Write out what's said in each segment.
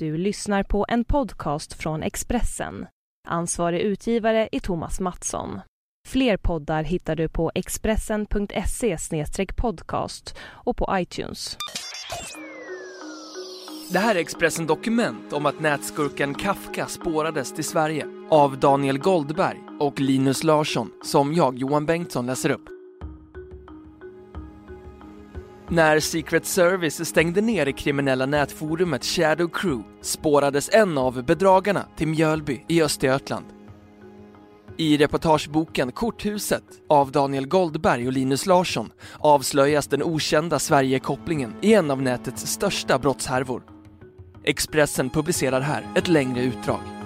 Du lyssnar på en podcast från Expressen. Ansvarig utgivare är Thomas Mattsson. Fler poddar hittar du på expressen.se podcast och på iTunes. Det här är Expressen Dokument om att nätskurken Kafka spårades till Sverige av Daniel Goldberg och Linus Larsson som jag, Johan Bengtsson, läser upp. När Secret Service stängde ner det kriminella nätforumet Shadow Crew spårades en av bedragarna till Mjölby i Östergötland. I reportageboken Korthuset av Daniel Goldberg och Linus Larsson avslöjas den okända Sverigekopplingen i en av nätets största brottshärvor. Expressen publicerar här ett längre utdrag.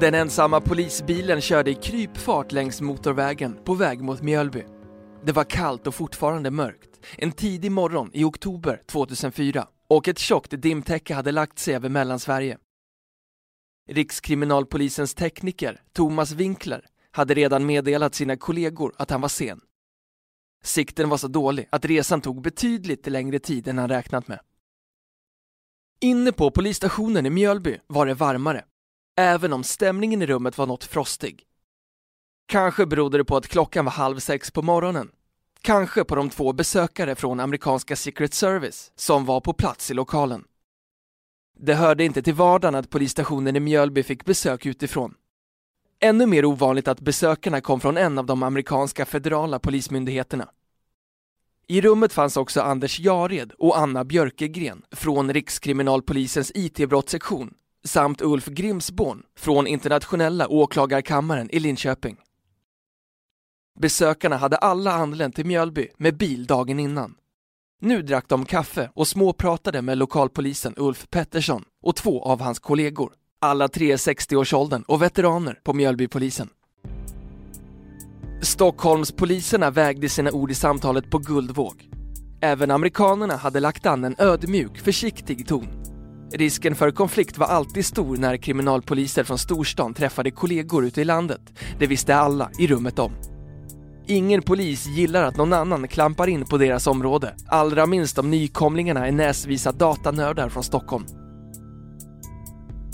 Den ensamma polisbilen körde i krypfart längs motorvägen på väg mot Mjölby. Det var kallt och fortfarande mörkt, en tidig morgon i oktober 2004 och ett tjockt dimtäcke hade lagt sig över Mellansverige. Rikskriminalpolisens tekniker, Thomas Winkler, hade redan meddelat sina kollegor att han var sen. Sikten var så dålig att resan tog betydligt längre tid än han räknat med. Inne på polisstationen i Mjölby var det varmare även om stämningen i rummet var något frostig. Kanske berodde det på att klockan var halv sex på morgonen. Kanske på de två besökare från amerikanska Secret Service som var på plats i lokalen. Det hörde inte till vardagen att polisstationen i Mjölby fick besök utifrån. Ännu mer ovanligt att besökarna kom från en av de amerikanska federala polismyndigheterna. I rummet fanns också Anders Jared och Anna Björkegren från Rikskriminalpolisens IT-brottssektion samt Ulf Grimsborn från Internationella åklagarkammaren i Linköping. Besökarna hade alla anlänt till Mjölby med bil dagen innan. Nu drack de kaffe och småpratade med lokalpolisen Ulf Pettersson och två av hans kollegor. Alla tre 60-årsåldern och veteraner på Mjölbypolisen. Stockholmspoliserna vägde sina ord i samtalet på guldvåg. Även amerikanerna hade lagt an en ödmjuk, försiktig ton Risken för konflikt var alltid stor när kriminalpoliser från storstan träffade kollegor ute i landet. Det visste alla i rummet om. Ingen polis gillar att någon annan klampar in på deras område, allra minst om nykomlingarna är näsvisa datanördar från Stockholm.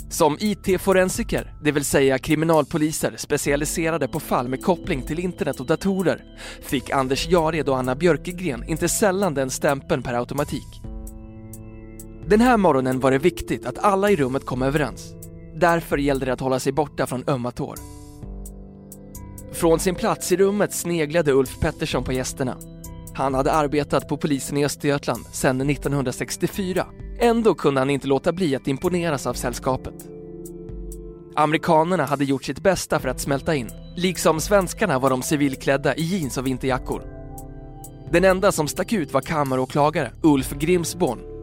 Som IT-forensiker, det vill säga kriminalpoliser specialiserade på fall med koppling till internet och datorer, fick Anders Jared och Anna Björkegren inte sällan den stämpeln per automatik. Den här morgonen var det viktigt att alla i rummet kom överens. Därför gällde det att hålla sig borta från ömma tår. Från sin plats i rummet sneglade Ulf Pettersson på gästerna. Han hade arbetat på polisen i Östergötland sedan 1964. Ändå kunde han inte låta bli att imponeras av sällskapet. Amerikanerna hade gjort sitt bästa för att smälta in. Liksom svenskarna var de civilklädda i jeans och vinterjackor. Den enda som stack ut var kammaråklagare Ulf Grimsborn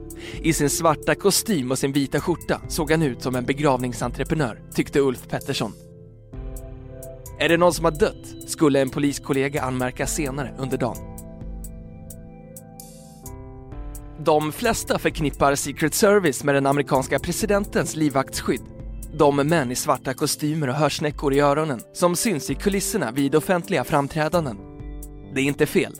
i sin svarta kostym och sin vita skjorta såg han ut som en begravningsentreprenör, tyckte Ulf Pettersson. Är det någon som har dött? skulle en poliskollega anmärka senare under dagen. De flesta förknippar Secret Service med den amerikanska presidentens livvaktsskydd. De män i svarta kostymer och hörsnäckor i öronen som syns i kulisserna vid offentliga framträdanden. Det är inte fel.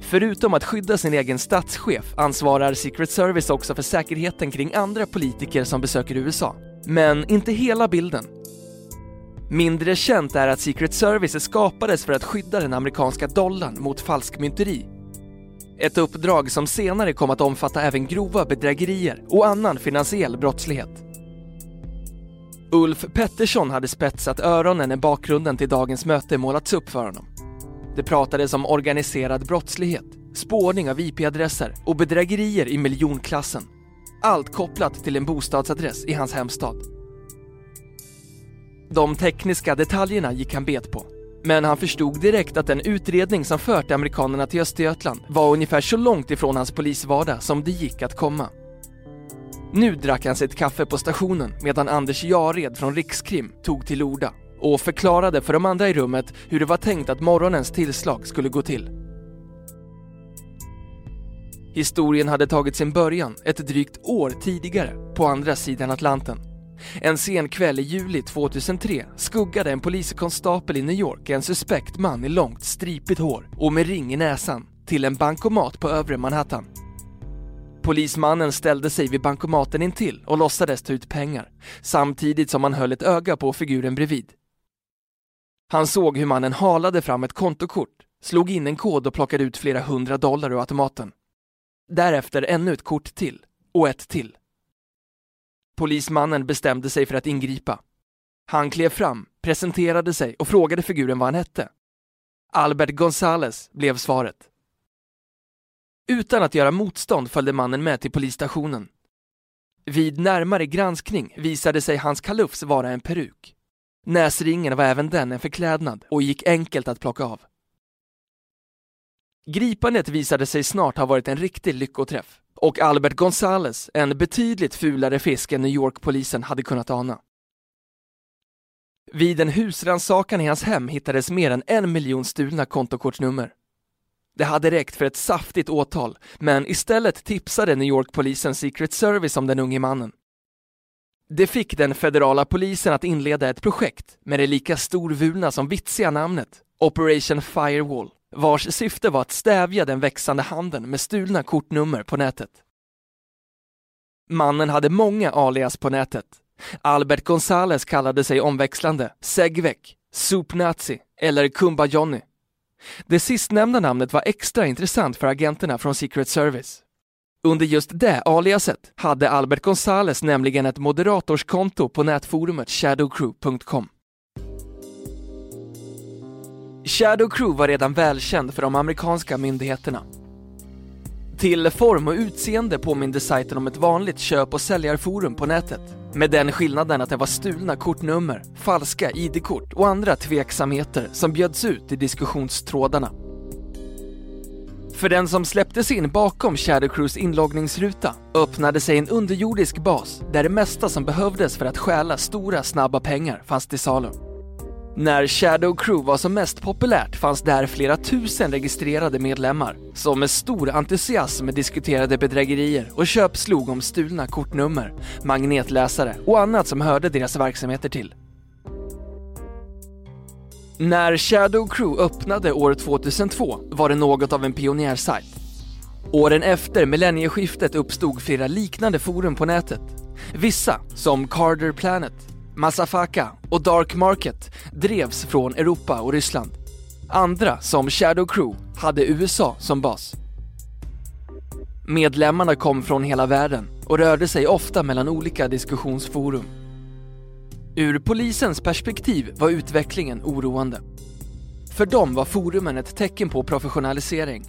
Förutom att skydda sin egen statschef ansvarar Secret Service också för säkerheten kring andra politiker som besöker USA. Men inte hela bilden. Mindre känt är att Secret Service skapades för att skydda den amerikanska dollarn mot falskmynteri. Ett uppdrag som senare kom att omfatta även grova bedrägerier och annan finansiell brottslighet. Ulf Pettersson hade spetsat öronen när bakgrunden till dagens möte målats upp för honom. Det pratades om organiserad brottslighet, spårning av IP-adresser och bedrägerier i miljonklassen. Allt kopplat till en bostadsadress i hans hemstad. De tekniska detaljerna gick han bet på. Men han förstod direkt att den utredning som fört amerikanerna till Östergötland var ungefär så långt ifrån hans polisvardag som det gick att komma. Nu drack han sitt kaffe på stationen medan Anders Jared från Rikskrim tog till orda och förklarade för de andra i rummet hur det var tänkt att morgonens tillslag skulle gå till. Historien hade tagit sin början ett drygt år tidigare på andra sidan Atlanten. En sen kväll i juli 2003 skuggade en poliskonstapel i New York en suspekt man i långt stripigt hår och med ring i näsan till en bankomat på övre Manhattan. Polismannen ställde sig vid bankomaten intill och låtsades ta ut pengar samtidigt som han höll ett öga på figuren bredvid. Han såg hur mannen halade fram ett kontokort, slog in en kod och plockade ut flera hundra dollar ur automaten. Därefter ännu ett kort till och ett till. Polismannen bestämde sig för att ingripa. Han klev fram, presenterade sig och frågade figuren vad han hette. Albert Gonzales blev svaret. Utan att göra motstånd följde mannen med till polisstationen. Vid närmare granskning visade sig hans kalufs vara en peruk. Näsringen var även den en förklädnad och gick enkelt att plocka av. Gripandet visade sig snart ha varit en riktig lyckoträff och Albert Gonzales en betydligt fulare fisk än New York-polisen hade kunnat ana. Vid en husrannsakan i hans hem hittades mer än en miljon stulna kontokortsnummer. Det hade räckt för ett saftigt åtal, men istället tipsade New York-polisen Secret Service om den unge mannen. Det fick den federala polisen att inleda ett projekt med det lika storvulna som vitsiga namnet Operation Firewall, vars syfte var att stävja den växande handeln med stulna kortnummer på nätet. Mannen hade många alias på nätet. Albert Gonzales kallade sig omväxlande Segvek, Supnazi eller Kumba Johnny. Det sistnämnda namnet var extra intressant för agenterna från Secret Service. Under just det aliaset hade Albert Gonzales nämligen ett moderatorskonto på nätforumet shadowcrew.com. Shadow Crew var redan välkänd för de amerikanska myndigheterna. Till form och utseende påminde sajten om ett vanligt köp och säljarforum på nätet. Med den skillnaden att det var stulna kortnummer, falska ID-kort och andra tveksamheter som bjöds ut i diskussionstrådarna. För den som släpptes in bakom Shadow Crews inloggningsruta öppnade sig en underjordisk bas där det mesta som behövdes för att stjäla stora snabba pengar fanns till salu. När Shadow Crew var som mest populärt fanns där flera tusen registrerade medlemmar som med stor entusiasm diskuterade bedrägerier och köpslog om stulna kortnummer, magnetläsare och annat som hörde deras verksamheter till. När Shadow Crew öppnade år 2002 var det något av en pionjärsajt. Åren efter millennieskiftet uppstod flera liknande forum på nätet. Vissa, som Carter Planet, Masafaka och Dark Market, drevs från Europa och Ryssland. Andra, som Shadow Crew, hade USA som bas. Medlemmarna kom från hela världen och rörde sig ofta mellan olika diskussionsforum. Ur polisens perspektiv var utvecklingen oroande. För dem var forumen ett tecken på professionalisering.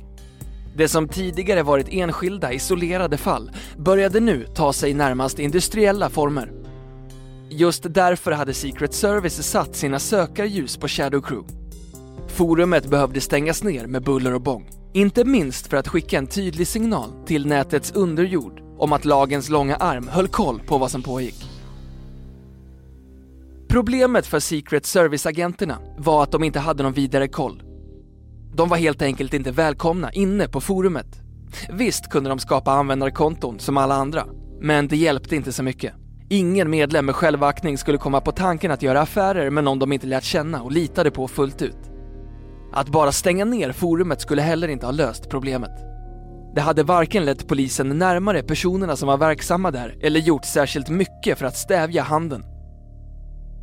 Det som tidigare varit enskilda, isolerade fall började nu ta sig närmast industriella former. Just därför hade Secret Service satt sina sökarljus på Shadow Crew. Forumet behövde stängas ner med buller och bång. Inte minst för att skicka en tydlig signal till nätets underjord om att lagens långa arm höll koll på vad som pågick. Problemet för Secret Service-agenterna var att de inte hade någon vidare koll. De var helt enkelt inte välkomna inne på forumet. Visst kunde de skapa användarkonton som alla andra, men det hjälpte inte så mycket. Ingen medlem med självaktning skulle komma på tanken att göra affärer med någon de inte lärt känna och litade på fullt ut. Att bara stänga ner forumet skulle heller inte ha löst problemet. Det hade varken lett polisen närmare personerna som var verksamma där eller gjort särskilt mycket för att stävja handeln.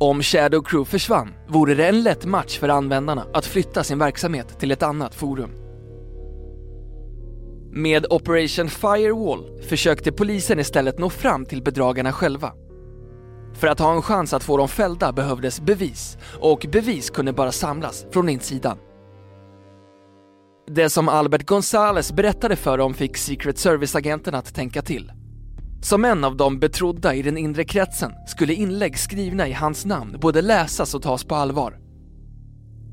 Om Shadow Crew försvann vore det en lätt match för användarna att flytta sin verksamhet till ett annat forum. Med Operation Firewall försökte polisen istället nå fram till bedragarna själva. För att ha en chans att få dem fällda behövdes bevis och bevis kunde bara samlas från insidan. Det som Albert Gonzales berättade för dem fick Secret Service-agenten att tänka till. Som en av de betrodda i den inre kretsen skulle inlägg skrivna i hans namn både läsas och tas på allvar.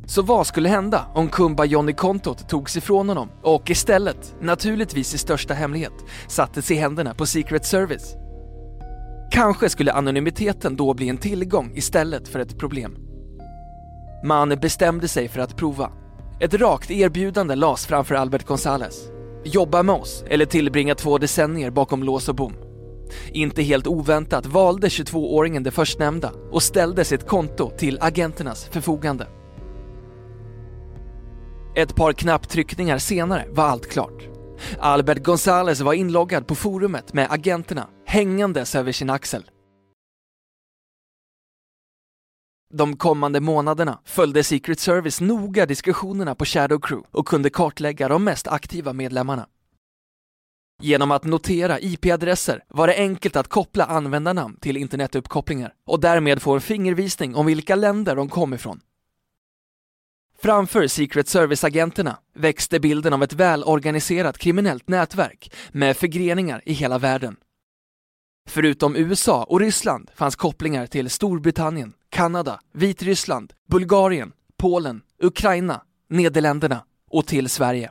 Så vad skulle hända om Kumba Johnny-kontot togs ifrån honom och istället, naturligtvis i största hemlighet, sattes i händerna på Secret Service? Kanske skulle anonymiteten då bli en tillgång istället för ett problem. Man bestämde sig för att prova. Ett rakt erbjudande lades framför Albert Gonzales. Jobba med oss eller tillbringa två decennier bakom lås och bom. Inte helt oväntat valde 22-åringen det förstnämnda och ställde sitt konto till agenternas förfogande. Ett par knapptryckningar senare var allt klart. Albert Gonzales var inloggad på forumet med agenterna hängandes över sin axel. De kommande månaderna följde Secret Service noga diskussionerna på Shadow Crew och kunde kartlägga de mest aktiva medlemmarna. Genom att notera IP-adresser var det enkelt att koppla användarnamn till internetuppkopplingar och därmed få en fingervisning om vilka länder de kom ifrån. Framför Secret Service-agenterna växte bilden av ett välorganiserat kriminellt nätverk med förgreningar i hela världen. Förutom USA och Ryssland fanns kopplingar till Storbritannien, Kanada, Vitryssland, Bulgarien, Polen, Ukraina, Nederländerna och till Sverige.